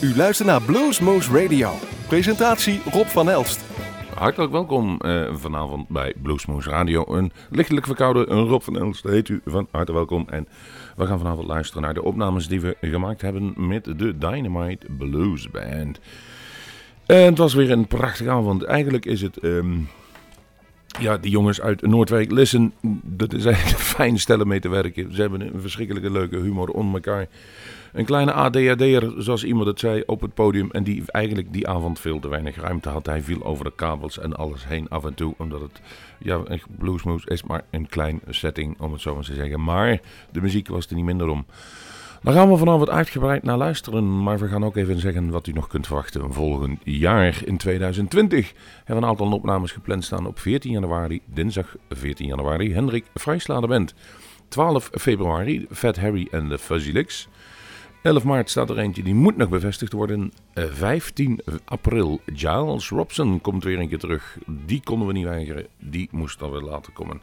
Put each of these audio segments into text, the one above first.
U luistert naar Bluesmoose Radio. Presentatie Rob van Elst. Hartelijk welkom uh, vanavond bij Bluesmoose Radio. Een lichtelijk verkouden Rob van Elst heet u van harte welkom. En we gaan vanavond luisteren naar de opnames die we gemaakt hebben met de Dynamite Blues Band. En het was weer een prachtige avond. Eigenlijk is het... Um, ja, die jongens uit Noordwijk, listen, dat is eigenlijk fijn stellen mee te werken. Ze hebben een verschrikkelijke leuke humor onder elkaar. Een kleine ADHD'er, zoals iemand het zei, op het podium. En die eigenlijk die avond veel te weinig ruimte had. Hij viel over de kabels en alles heen af en toe. Omdat het, ja, Bluesmoose is maar een klein setting, om het zo maar te zeggen. Maar de muziek was er niet minder om. Daar gaan we vanavond uitgebreid naar luisteren, maar we gaan ook even zeggen wat u nog kunt verwachten volgend jaar in 2020. We hebben een aantal opnames gepland staan op 14 januari, dinsdag 14 januari, Hendrik Vrijslader Band. 12 februari, Fat Harry en de Fuzzy Licks. 11 maart staat er eentje die moet nog bevestigd worden. 15 eh, april, Giles Robson komt weer een keer terug. Die konden we niet weigeren, die moest dan weer later komen.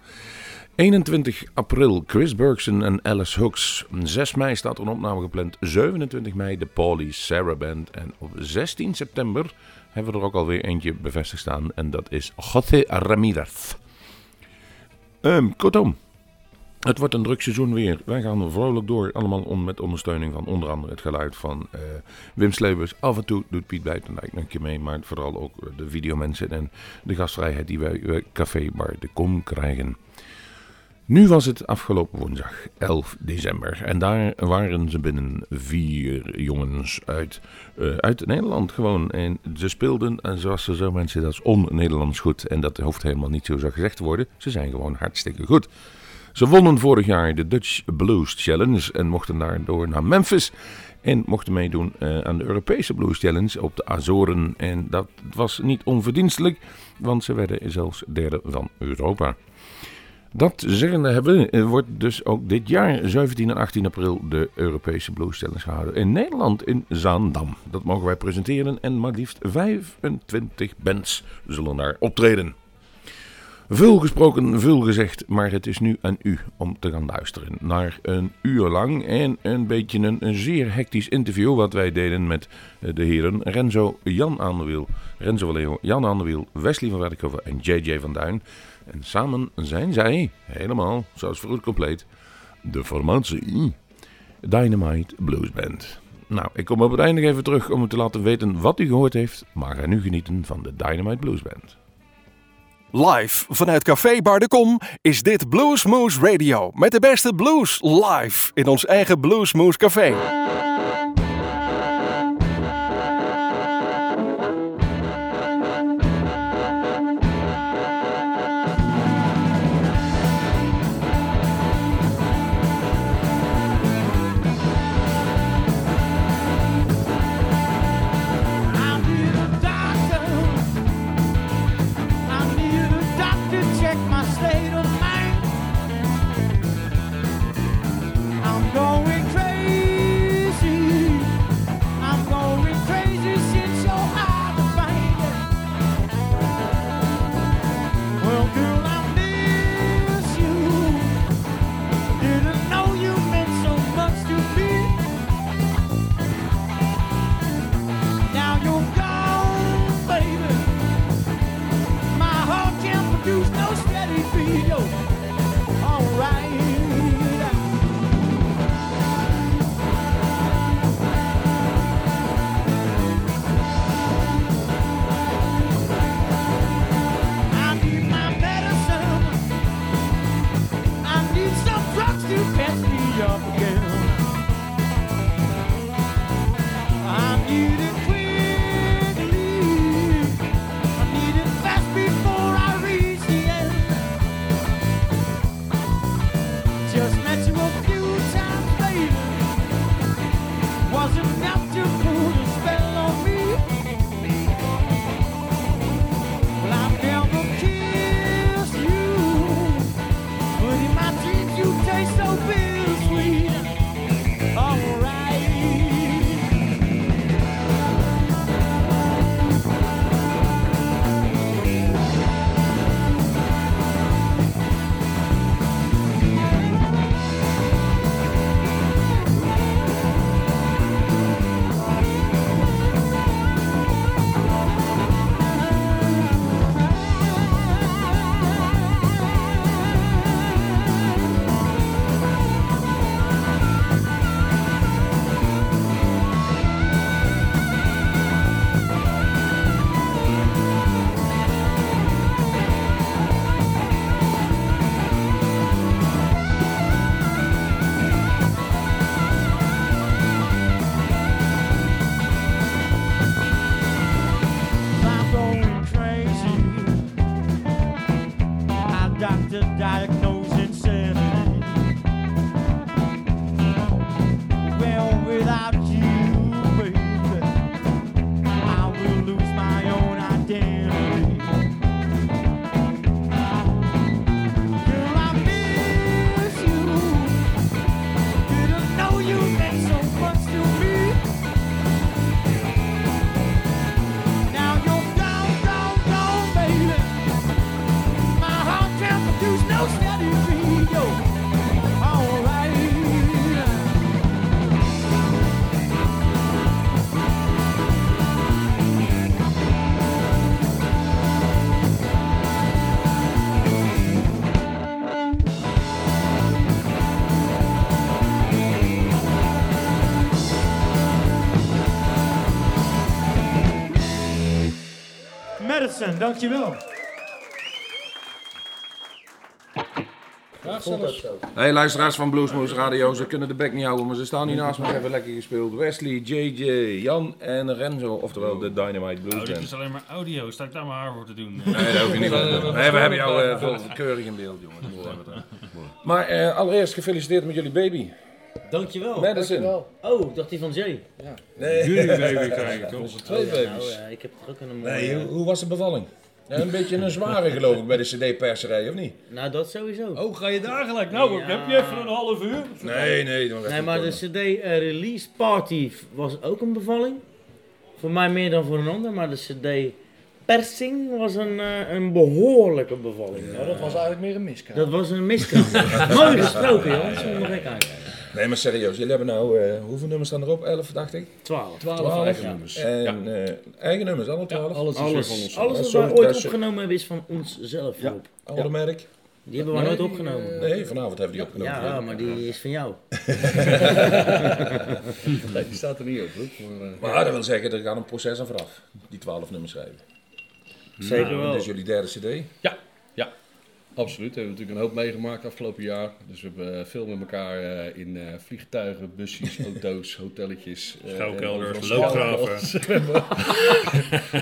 21 april Chris Bergson en Alice Hooks. 6 mei staat er een opname gepland. 27 mei de Paulie Sarah Band. En op 16 september hebben we er ook alweer eentje bevestigd staan. En dat is José Ramirez. Um, kortom, het wordt een druk seizoen weer. Wij gaan vrolijk door. Allemaal met ondersteuning van onder andere het geluid van uh, Wim Slebers. Af en toe doet Piet Buitendijk een keer mee. Maar vooral ook de videomensen en de gastvrijheid die wij bij Café Bar de Kom krijgen. Nu was het afgelopen woensdag, 11 december. En daar waren ze binnen vier jongens uit, uh, uit Nederland gewoon. En ze speelden, en zoals ze zo mensen, dat is on-Nederlands goed. En dat hoeft helemaal niet zo gezegd te worden. Ze zijn gewoon hartstikke goed. Ze wonnen vorig jaar de Dutch Blues Challenge en mochten daardoor naar Memphis. En mochten meedoen uh, aan de Europese Blues Challenge op de Azoren. En dat was niet onverdienstelijk, want ze werden zelfs derde van Europa. Dat zeggende hebben, eh, wordt dus ook dit jaar, 17 en 18 april, de Europese Blues Challenge gehouden. In Nederland, in Zaandam. Dat mogen wij presenteren en maar liefst 25 bands zullen daar optreden. Veel gesproken, veel gezegd, maar het is nu aan u om te gaan luisteren naar een uur lang en een beetje een, een zeer hectisch interview wat wij deden met eh, de heren Renzo Jan aan Renzo Vallejo, Jan aan Wesley van Werkhoven en JJ van Duin. En samen zijn zij, helemaal zoals vroeger compleet, de formatie Dynamite Blues Band. Nou, ik kom op het einde even terug om u te laten weten wat u gehoord heeft, maar ga nu genieten van de Dynamite Blues Band. Live vanuit Café Bar de Kom is dit Bluesmoose Radio met de beste blues live in ons eigen Bluesmoose Café. Madison, dankjewel. Graag zelfs. Hey luisteraars van Bluesmoose Radio, ze kunnen de bek niet houden, maar ze staan hier naast me, hebben lekker gespeeld. Wesley, JJ, Jan en Renzo, oftewel de Dynamite Blues Oh, dit is alleen maar audio. Sta ik daar mijn haar voor te doen? Nee, dat hoef je niet. Nee, we hebben jou veel keurig in beeld, jongen. Maar eh, allereerst gefeliciteerd met jullie baby. Dankjewel. Madison. Oh, ik dacht die van Jay. Nee, Jullie baby krijg ik toch? onze twee Oh, ja, baby's. nou, ja, ik heb toch ook een mooie... Nee, hoe, hoe was de bevalling? Ja, een beetje een zware geloof ik bij de cd-perserij, of niet? Nou, dat sowieso. Oh, ga je daar gelijk? Nou, Ja. heb je even een half uur? Nee, nee. dan nee, maar de CD eh, Release Party was ook een bevalling. Voor mij meer dan voor een ander, maar de CD Persing was een, eh, een behoorlijke bevalling. Nou, dat was eigenlijk meer een miskraam. Dat was een miskraam. Mooi gesproken, we nog even kijken. Nee, maar serieus, jullie hebben nou, eh, hoeveel nummers staan erop? 11, dacht ik? 12. 12 eigen ja. nummers. En eh, eigen nummers, alle 12? Alles is weer van Alles, ons. alles wat ooit opgenomen hebben is van ons zelf, Ja. Alle merk? Die hebben wij nooit opgenomen. Nee, vanavond hebben die opgenomen. Ja, maar die is van jou. Nee, die staat er niet op, hoor. Maar, eh, Maar dat wil zeggen, er gaat een proces aan vooraf. Die 12 nummers schrijven. Zeker wel. Dit is jullie derde cd. ja, ja. Absoluut. We hebben natuurlijk een hoop meegemaakt afgelopen jaar. Dus we hebben eh, veel met elkaar eh, in eh, vliegtuigen, busjes, auto's, hotelletjes. overal loopgraven.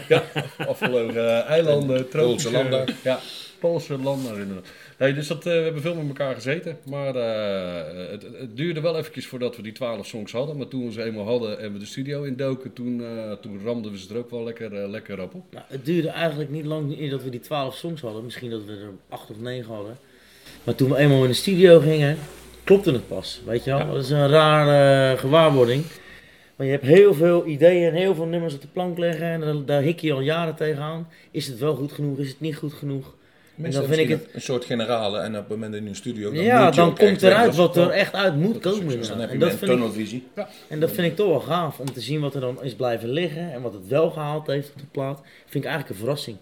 ja, afgelopen eilanden, tropische Poolse landen. Ja, Poolse landen. Nee, dus dat, eh, we hebben veel met elkaar gezeten. Maar eh, het, het duurde wel eventjes voordat we die twaalf songs hadden. Maar toen we ze eenmaal hadden en we de studio indoken, toen, eh, toen ramden we ze er ook wel lekker, lekker op. op. Nou, het duurde eigenlijk niet lang eer dat we die 12 songs hadden. Misschien dat we er 8 of 9 hadden. Maar toen we eenmaal in de studio gingen, klopte het pas. Weet je wel? Dat is een rare gewaarwording. Maar je hebt heel veel ideeën en heel veel nummers op de plank liggen. En daar, daar hik je al jaren tegenaan. Is het wel goed genoeg? Is het niet goed genoeg? Meestal dan vind ik misschien Een soort generale en op het moment in een studio. Dan ja, moet je dan komt eruit wat er echt uit moet komen. Dan heb je En dat, een vind ik, tunnelvisie. en dat vind ik toch wel gaaf om te zien wat er dan is blijven liggen. En wat het wel gehaald heeft op de plaat. Vind ik eigenlijk een verrassing.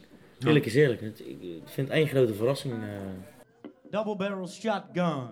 Eerlijk is eerlijk. Het- Ik vind het één grote verrassing. eh. Double barrel shotgun.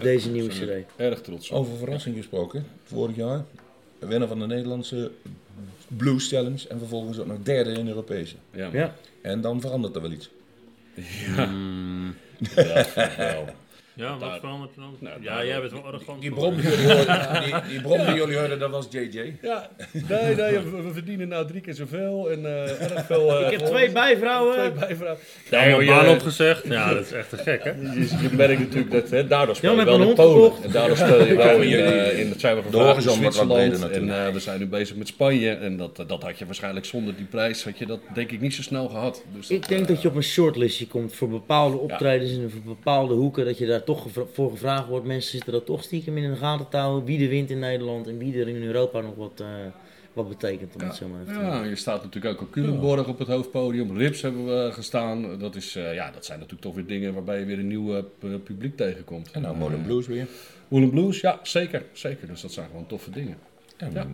Deze nieuwe cd. Erg trots. op. Over verrassing gesproken. Vorig jaar winnaar van de Nederlandse Blues Challenge en vervolgens ook nog derde in de Europese. Ja, Ja. En dan verandert er wel iets. ja, wel. Ja, wat Daar- verandert er dan? Nou, ja, daar- jij bent wel arrogant. Die brom die jullie hoorden, die, die brom die jullie hoorden, dat was JJ. Ja, nee, nee, we, we verdienen nou drie keer zoveel en eh, erg veel... eh, Ik heb gewoon- twee bijvrouwen. Twee bijvrouwen. Nee, Nee, joh, joh, baan je- opgezegd. Ja, dat is echt te gek, hè? Je, je merkt natuurlijk dat hè, daardoor speel je wel een in Polen. En daardoor speel je wel in, jullie- eh, in het zijn we gevraagd in Zwitserland. En eh, we zijn nu bezig met Spanje. En dat, dat had je waarschijnlijk zonder die prijs, had je dat denk ik niet zo snel gehad. Dus Ik denk dat je op een shortlistje komt voor bepaalde optredens en voor bepaalde hoeken. Dat je daar toch voor gevraagd wordt. Mensen zitten dat toch stiekem in de gaten te houden. Wie er wint in Nederland en wie er in Europa nog wat, eh, wat betekent. Om het zo maar even te Ja, je staat natuurlijk ook op Culemborg op het hoofdpodium. Rips hebben we gestaan. Dat, is, eh, ja, dat zijn natuurlijk toch weer dingen waarbij je weer een nieuw eh, pu- publiek tegenkomt. En nou Modern Blues weer. Woolen Blues, ja, zeker, zeker. Dus dat zijn gewoon toffe dingen. En Ja.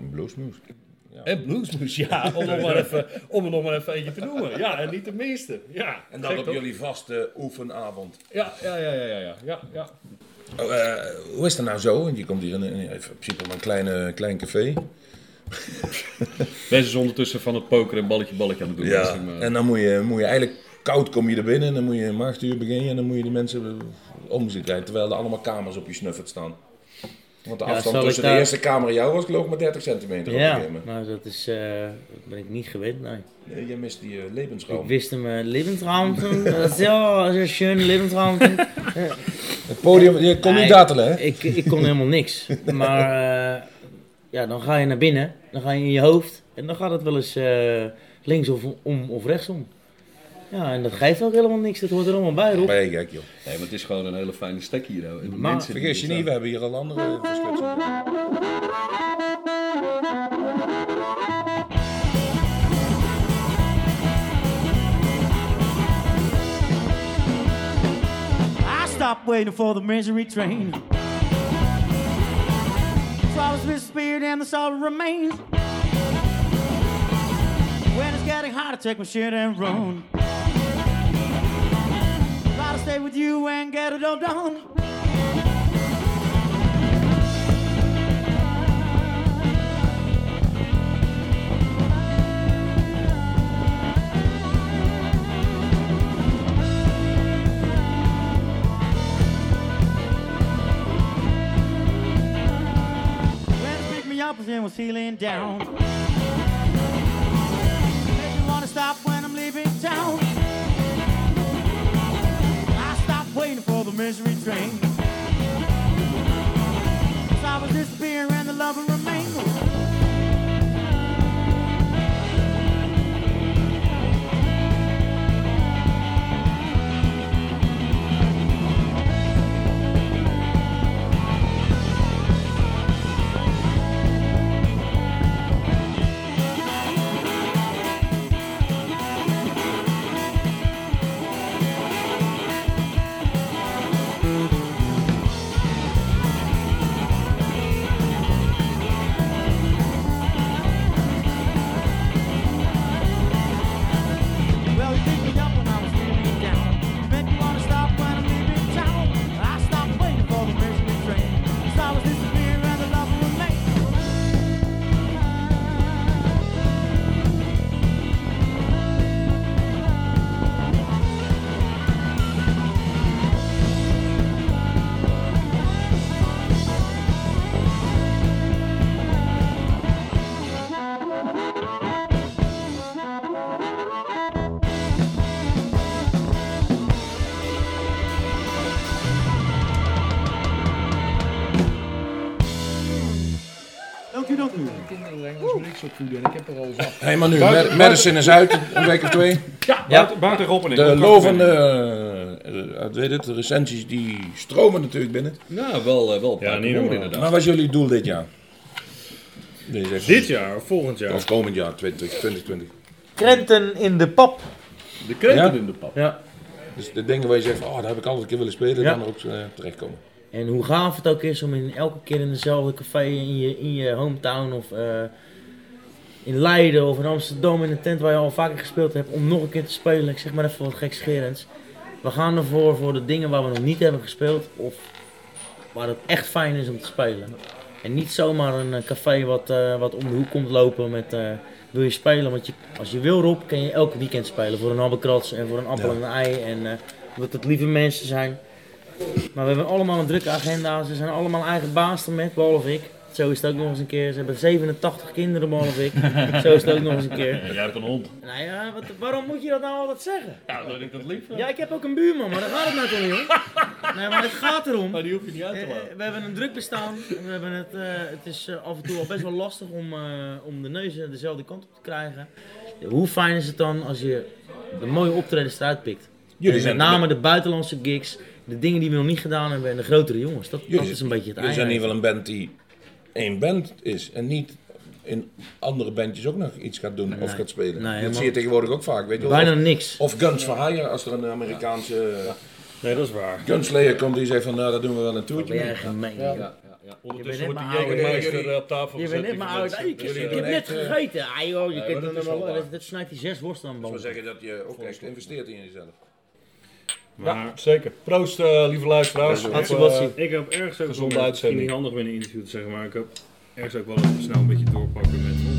Bluesmoes. En Bluesmoes, ja, om, nog maar even, om er nog maar even eentje te noemen. Ja, en niet de minste. Ja, En dan op toch? jullie vaste oefenavond. Ja, ja, ja, ja, ja, ja, ja, ja. Oh, eh, hoe is dat nou zo? Want je komt hier in, in, in principe een kleine, klein café. Deze is ondertussen van het poker en balletje balletje aan het doen. Dus, eh, En dan moet je, moet je eigenlijk koud kom je er binnen. En dan moet je een acht beginnen. En dan moet je die mensen om zich rijden. Terwijl er allemaal kamers op je snuffert staan. Want de afstand tussen de daar- eerste kamer en jou was geloof ik maar 30 centimeter op een Ja, nou dat is, eh, dat ben ik niet gewend, nee. Nee, je mist die uh, Ik wist hem, uh, Lebensraum, zo, zo schön Lebensraum. Het podium, je kon niet datelen hè? ik, ik kon helemaal niks. Maar eh, ja, dan ga je naar binnen, dan ga je in je hoofd en dan gaat het wel eens eh, links of om of rechtsom. Ja, en dat geeft ook helemaal niks, dat hoort er allemaal bij, Rob. Je gek joh. Nee, maar het is gewoon een hele fijne stek hier. hoor. En de Maar- mensen Vergis je niet, we staan. hebben hier al andere verschutselen. I stopped waiting for the misery train. Flowers disappeared and the sorrow remains. Hard to take my shit and run. Try to stay with you and get it all done. When it picked me up and was feeling down. Misery train. 'Cause I was disappearing and the Ik heb er al zat. Hé, maar nu, Mad- Madison is uit, een week of twee. Ja, buiten Rob en ik. De lovende, uh, weet het, de recensies die stromen natuurlijk binnen. Nou, wel, eh, wel Ja, niet normaal. inderdaad. Maar wat is jullie doel dit jaar? Deze Dit jaar of volgend jaar? Of komend jaar, 20, 2020. Krenten in de pap. De krenten Ja? in de pap. Ja. Dus de dingen waar je zegt oh, daar heb ik altijd een keer willen spelen, Ja. dan er ook eh, terechtkomen. En hoe gaaf het ook is om in elke keer in dezelfde café in je, in je hometown of eh, in Leiden of in Amsterdam in een tent waar je al vaker gespeeld hebt, om nog een keer te spelen. Ik zeg maar even wat gekscherends. We gaan ervoor voor de dingen waar we nog niet hebben gespeeld of waar het echt fijn is om te spelen. En niet zomaar een eh, café wat, eh, wat om de hoek komt lopen met eh, wil je spelen. Want je, als je wil Rob, kan je elke weekend spelen voor een habbekrats en voor een appel en een ei. En eh omdat het lieve mensen zijn. Maar we hebben allemaal een drukke agenda. Ze zijn allemaal eigen baas ermet, behalve ik. Zo is het ook nog eens een keer. Ze hebben 87 kinderen, behalve ik. Zo is het ook nog eens een keer. Jij hebt een hond. Nou ja, wat, waarom moet je dat nou altijd zeggen? Ja, dat ik dat lief. Ja, ik heb ook een buurman, maar daar gaat het nou toch niet om? Nee, maar het gaat erom. Maar die hoef je niet uit Eh, te eh, laten. we hebben een druk bestaan. We hebben het, eh, het is eh, af en toe al best wel lastig om, eh, om de neuzen dezelfde kant op te krijgen. Hoe fijn is het dan als je de mooie optredens eruit pikt? Jullie En met name de buitenlandse gigs, de dingen die we nog niet gedaan hebben en de grotere jongens. Dat, dat is een beetje het jullie zijn eigen. geval een band die één band is. En niet in andere bandjes ook nog iets gaat doen of gaat spelen. Nee, dat zie je tegenwoordig ook vaak. Weet je wel. Bijna Of, niks. of Guns for Hire, als er een Amerikaanse Nee, dat is waar. gunslayer komt die zegt van nou, daar doen we wel een Ben toertje jij mee. gemeen. Ja, ja, ja. Ondertussen net wordt die jullie- op tafel Je bent net maar oud. Ik, heb net eh, gegeten. Ah, joh, je kunt dat er is wel dat, dat snijdt die zes worsten aan de Dat zeggen dat je ook echt investeert in jezelf. Maar Zeker. Proost, eh, lieve luisteraars. Wat eh, ik heb ergens ook Gezonde wel- uitzending. Niet handig met een interview te zeggen, maar ik heb ergens ook wel even snel een beetje doorpakken met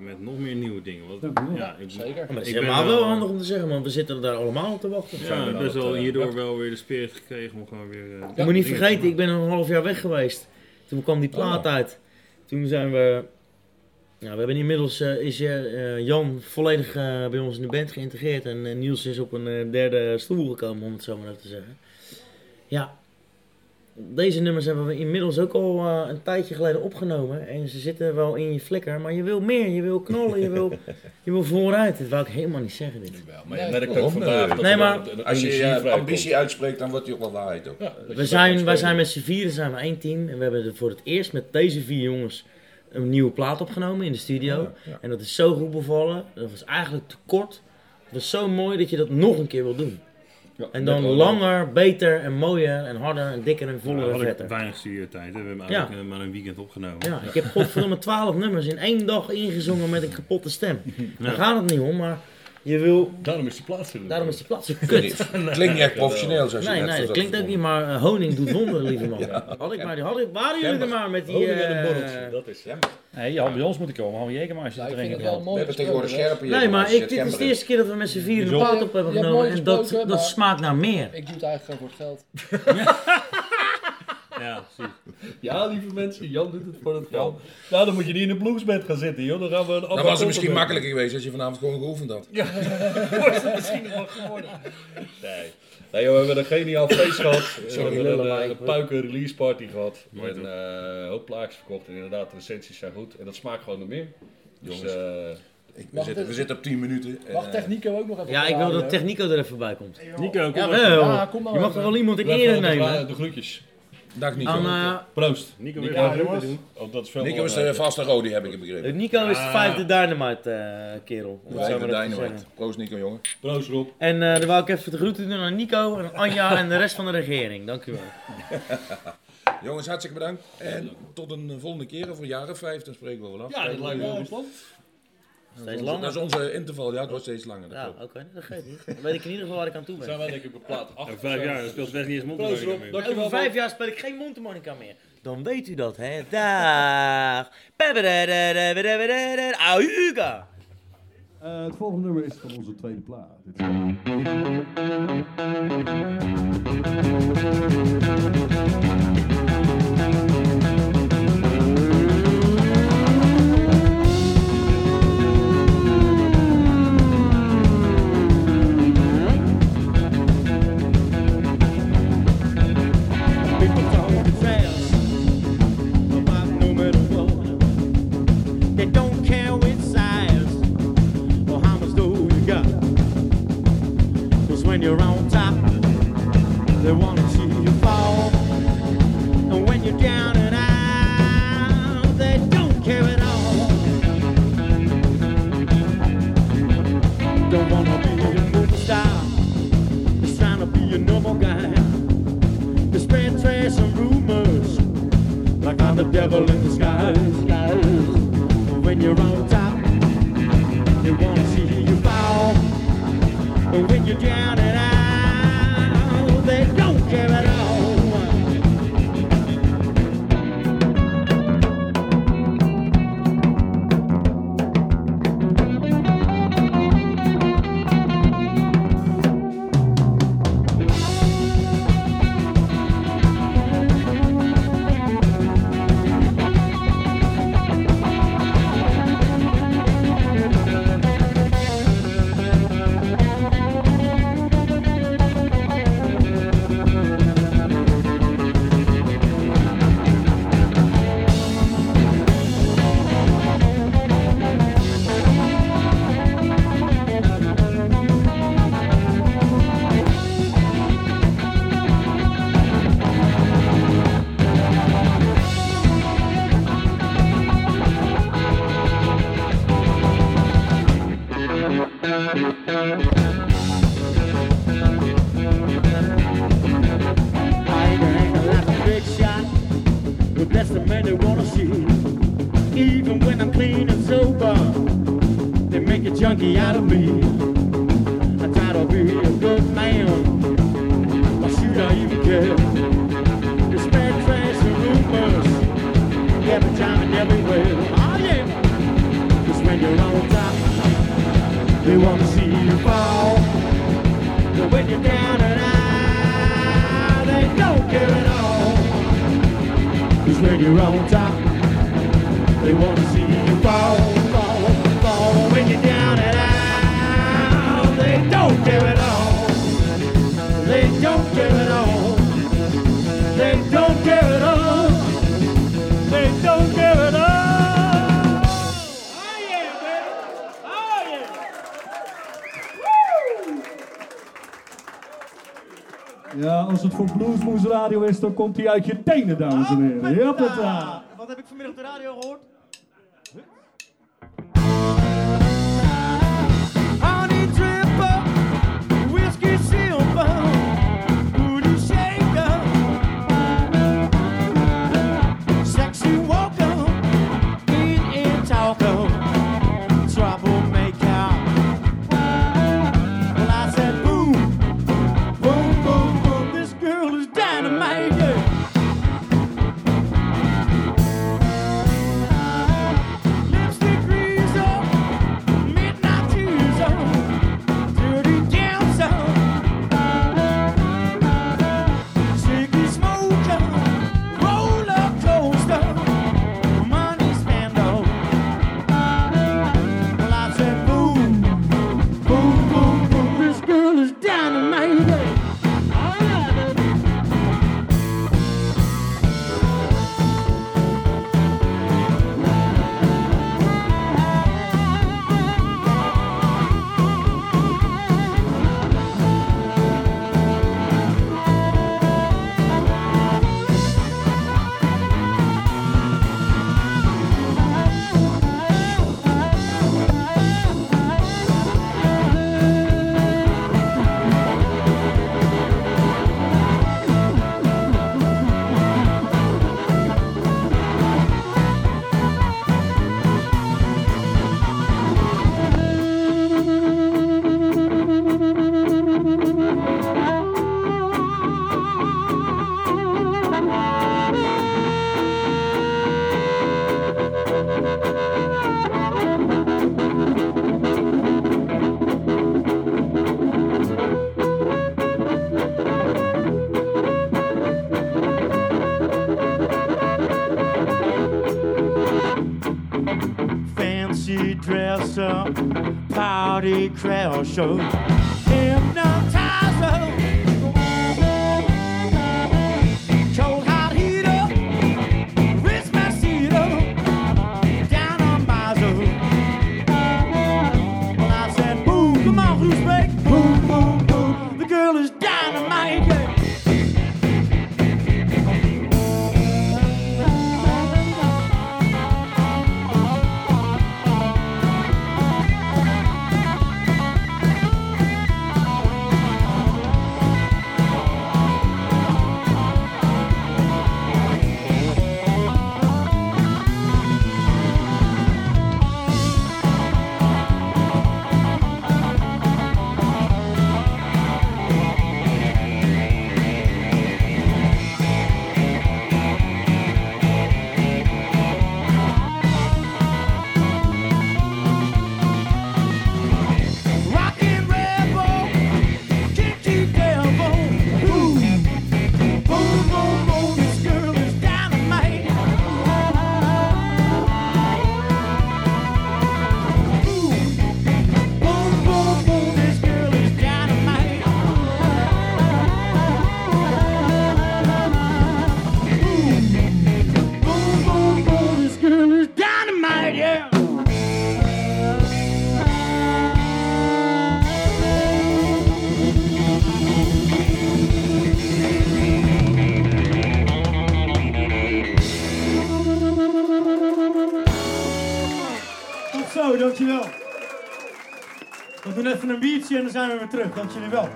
met nog meer nieuwe dingen. Want, ja, ik, Zeker. Maar is ben helemaal wel- wel handig om te zeggen, want we zitten daar allemaal op te wachten. Ja, we wel eh, hierdoor wel weer de spirit gekregen om gewoon weer... eh, Je moet niet vergeten, te ik ben een half jaar weg geweest. Toen kwam die plaat Oh. uit. Toen zijn we... Nou, we hebben inmiddels eh, is eh, Jan volledig bij ons in de band geïntegreerd. En Niels is op een derde stoel gekomen, om het zo maar even te zeggen. Ja, deze nummers hebben we inmiddels ook al eh, een tijdje geleden opgenomen. En ze zitten wel in je flikker, maar je wil meer. Je wil knallen, je wil, je wil vooruit. Dat wou ik helemaal niet zeggen, dit. Wel, maar je Nee, merkt ook vandaag dat Nee, maar- Als je vrijkomt. ambitie uitspreekt, dan wordt die ook wel waarheid ook. Ja, je We zijn, wij zijn met z'n vieren zijn we één team. En we hebben er voor het eerst met deze vier jongens een nieuwe plaat opgenomen in de studio. Ja, ja. En dat is zo goed bevallen. Dat was eigenlijk te kort. Het was zo mooi dat je dat nog een keer wil doen. Ja, En dan wel- langer, beter en mooier en harder en dikker en Ja, voller we en vetter. weinig studiotijd. hè. We hebben eigenlijk eh, maar een weekend opgenomen. Ja, ik heb godverdomme twaalf nummers in één dag ingezongen met een kapotte stem. Daar gaat het niet om, maar je wil... Daarom is die plaats er. Daarom is die plaat zo kut. Klinkt niet echt professioneel zoals je Nee, net nee, dat klinkt ook niet, maar eh, honing doet wonderen, lieve man. Had ik maar, die- had ik, waren jullie er maar met die... Honing en een eh, borreltje, dat is het. Nee, je had bij ons moeten komen. Hadden we Jägermeister te drinken gehad. We hebben tegenwoordig scherpe Nee, maar Jägermeisters, ik, dit is de eerste keer dat we met z'n vieren een plaat op hebben Je hebt genomen. mooi En dat, gesproken, dat maar- smaakt naar meer. Ik doe het eigenlijk gewoon voor het geld. Ja, precies. Ja, lieve mensen, Jan doet het voor het geld. Nou, dan moet je niet in de bluesband gaan zitten, joh. Dan gaan we een Dan was het misschien makkelijker geweest als je vanavond gewoon geoefend had. was het misschien nog wel geworden. Nee. Nee, joh, we hebben een geniaal feest gehad. We hebben een, maar eh, een puiken release party gehad. Mooi en toch? eh, een hoop plaatjes verkocht. En inderdaad, de recensies zijn goed. En dat smaakt gewoon nog meer. Dus, Jongens. eh, Ik- We zitten, we zitten op 10 minuten. Mag Technico ook nog even Ja, ik wil dat? Technico er even bij komt. Nico, kom Ja, maar. Ja, kom nou Je mag er wel iemand in ere nemen. de groetjes. Dag Nico. Eh, Proost. Nico Nico, ja, jongens. Oh, dat is veel Nico is de vaste rode, heb ik begrepen. Nico is de Ah. vijfde Dynamite eh, kerel. even te Dynamite. Proost Nico, jongen. Proost Rob. En eh dan wou ik even de groeten doen aan Nico, en Anja en de rest van de regering. Dank u wel. Jongens, hartstikke bedankt. En tot een eh, volgende keer, of een jaar of vijf, dan spreken we wel af. Ja, dat lijkt me wel een plan. Steeds Dat langer. is onze interval, ja, het wordt steeds langer. dat Ja, oké, dat geeft niet. Dan weet ik in ieder geval waar ik aan toe Zijn ben. wij denk ik op plaat 8. Over vijf jaar dan speelt Wes niet eens dankjewel. Over vijf jaar speel ik geen mondharmonica meer. Dan weet u dat, hè. Dag. Auga. Eh, het volgende nummer is van onze tweede plaat. Yeah. when you're. They want to see you fall, fall, fall. When you're down and out, they don't care at all. They don't care at all. Ja, als het voor Bluesmoes Radio is, dan komt hij uit je tenen, dames en heren. Hoppa! 生。en dan zijn we weer terug. Dank jullie wel.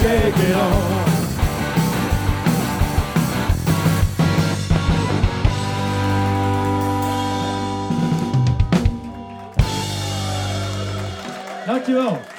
Take it all. Dankjewel.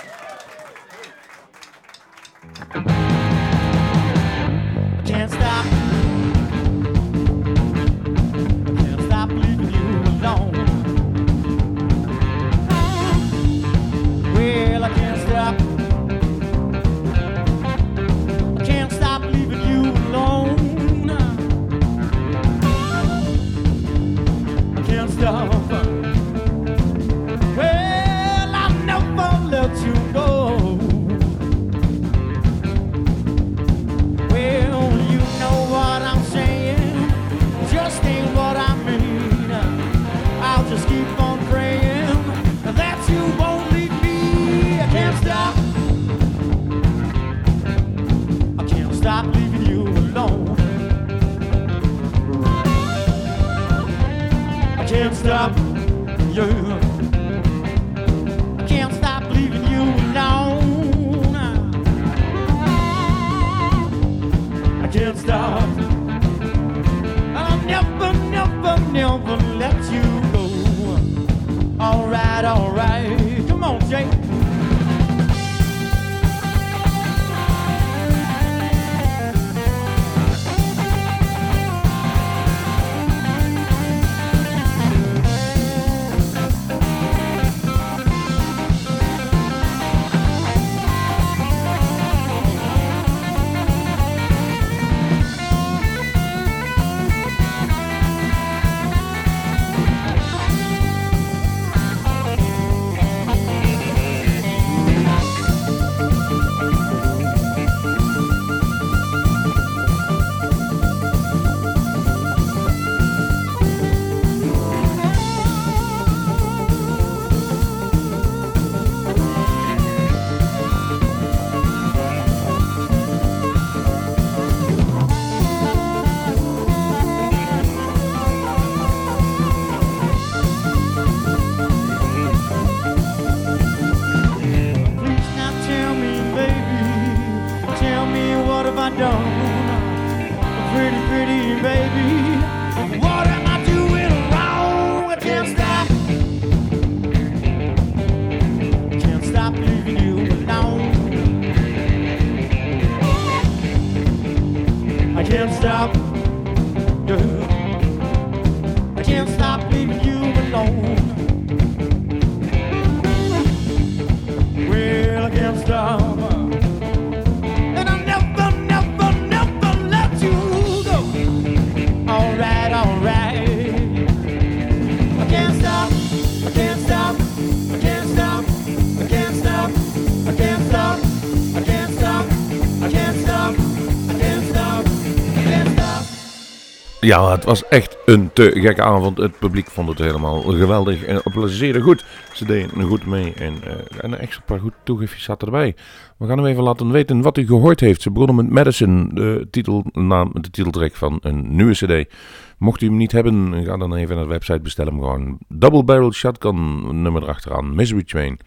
Ja, het was echt een te gekke avond. Het publiek vond het helemaal geweldig en applaudisseerde goed. Ze deden goed mee en, eh, en een extra paar goed toegifjes zaten erbij. We gaan u even laten weten wat u gehoord heeft. Ze begonnen met Madison, de titelnaam, de titeltrack van een nieuwe cd. Mocht u hem niet hebben, ga dan even naar de website bestellen. hem Gewoon Double Barrel Shotgun, nummer erachteraan, Misery Train.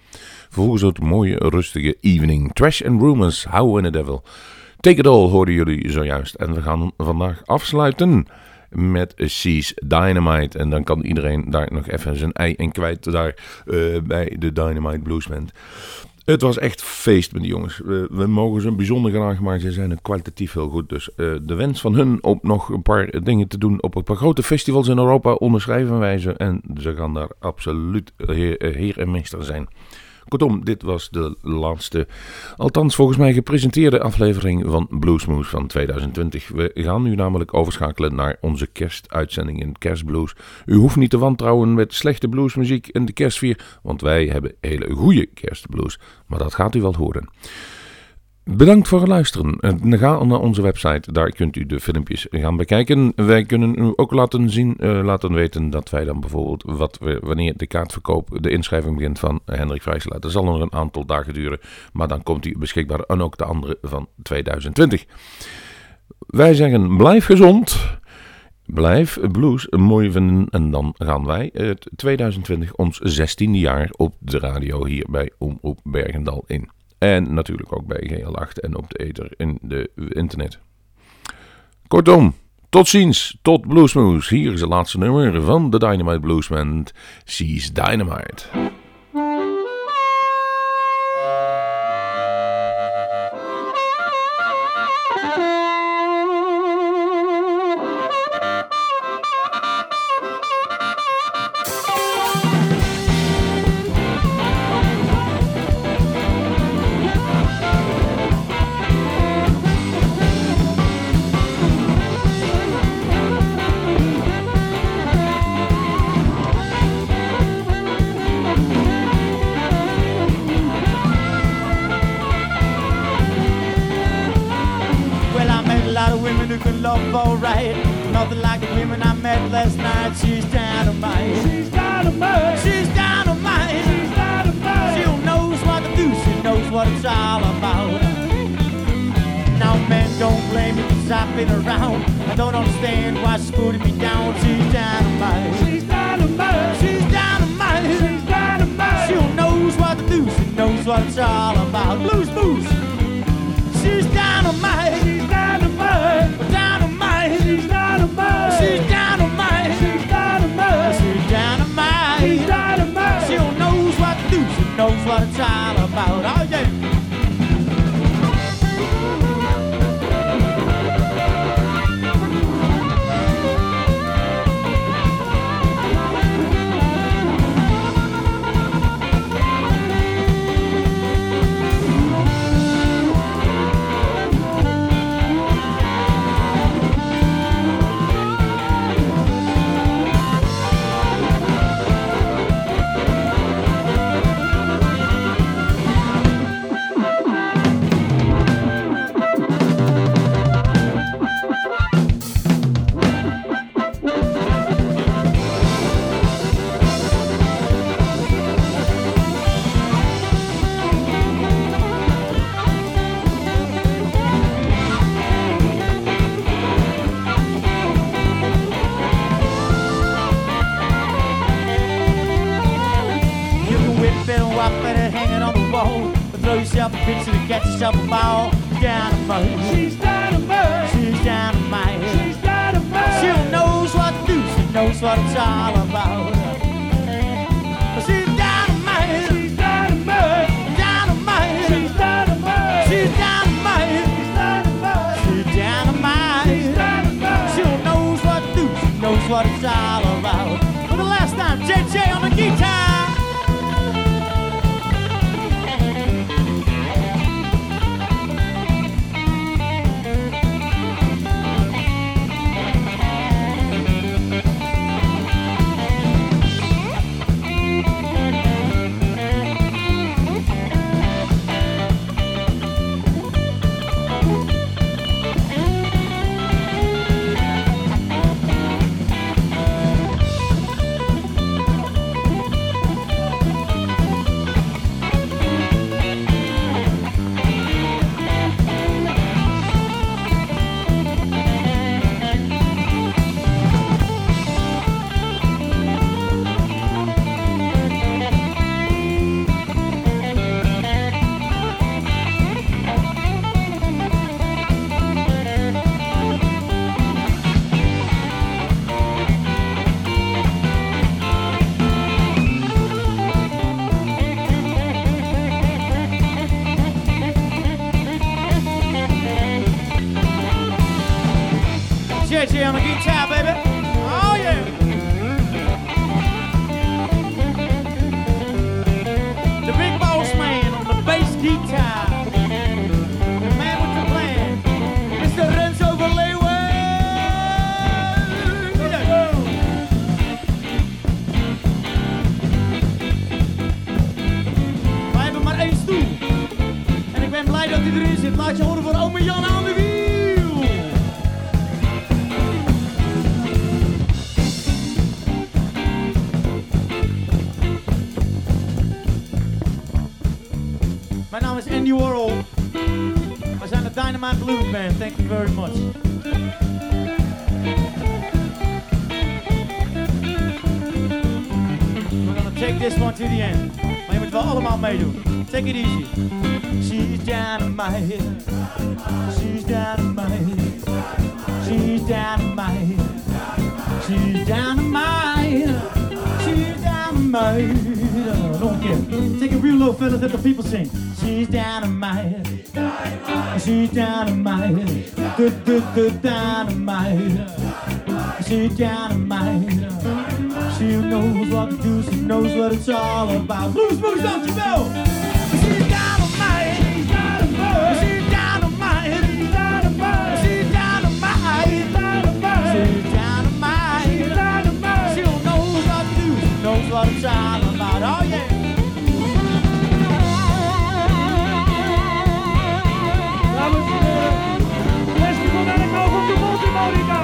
Vervolgens het mooie, rustige Evening. Trash and Rumors, How in the Devil. Take It All hoorden jullie zojuist. En we gaan vandaag afsluiten met Seas Dynamite. En dan kan iedereen daar nog even zijn ei in kwijt daar eh, bij de Dynamite Blues Band. Het was echt feest met die jongens. We, mogen ze bijzonder graag, maar ze zijn kwalitatief heel goed. Dus eh, de wens van hun om nog een paar dingen te doen op een paar grote festivals in Europa onderschrijven wij ze. En ze gaan daar absoluut heer, heer en meester zijn. Kortom, dit was de laatste, althans volgens mij gepresenteerde aflevering van Bluesmoose van 2020. We gaan nu namelijk overschakelen naar onze kerstuitzending in Kerstblues. U hoeft niet te wantrouwen met slechte bluesmuziek in de kerstvier, want wij hebben hele goede kerstblues. Maar dat gaat u wel horen. Bedankt voor het luisteren. En Ga naar onze website, daar kunt u de filmpjes gaan bekijken. Wij kunnen u ook laten zien, eh, laten weten dat wij dan bijvoorbeeld, wat we, wanneer de kaartverkoop, de inschrijving begint van Hendrik Vrijselaar. Dat zal nog een aantal dagen duren, maar dan komt hij beschikbaar en ook de andere van 2020. Wij zeggen blijf gezond. Blijf blues mooi vinden en dan gaan wij het 2020 ons 16e jaar op de radio hier bij Omroep Bergendal in. En natuurlijk ook bij GL8 en op de ether in de internet. Kortom, tot ziens, tot Bluesmoose. Hier is het laatste nummer van de Dynamite Blues Band, Seize Dynamite. all about. Blues, blues, don't you know? She's She de.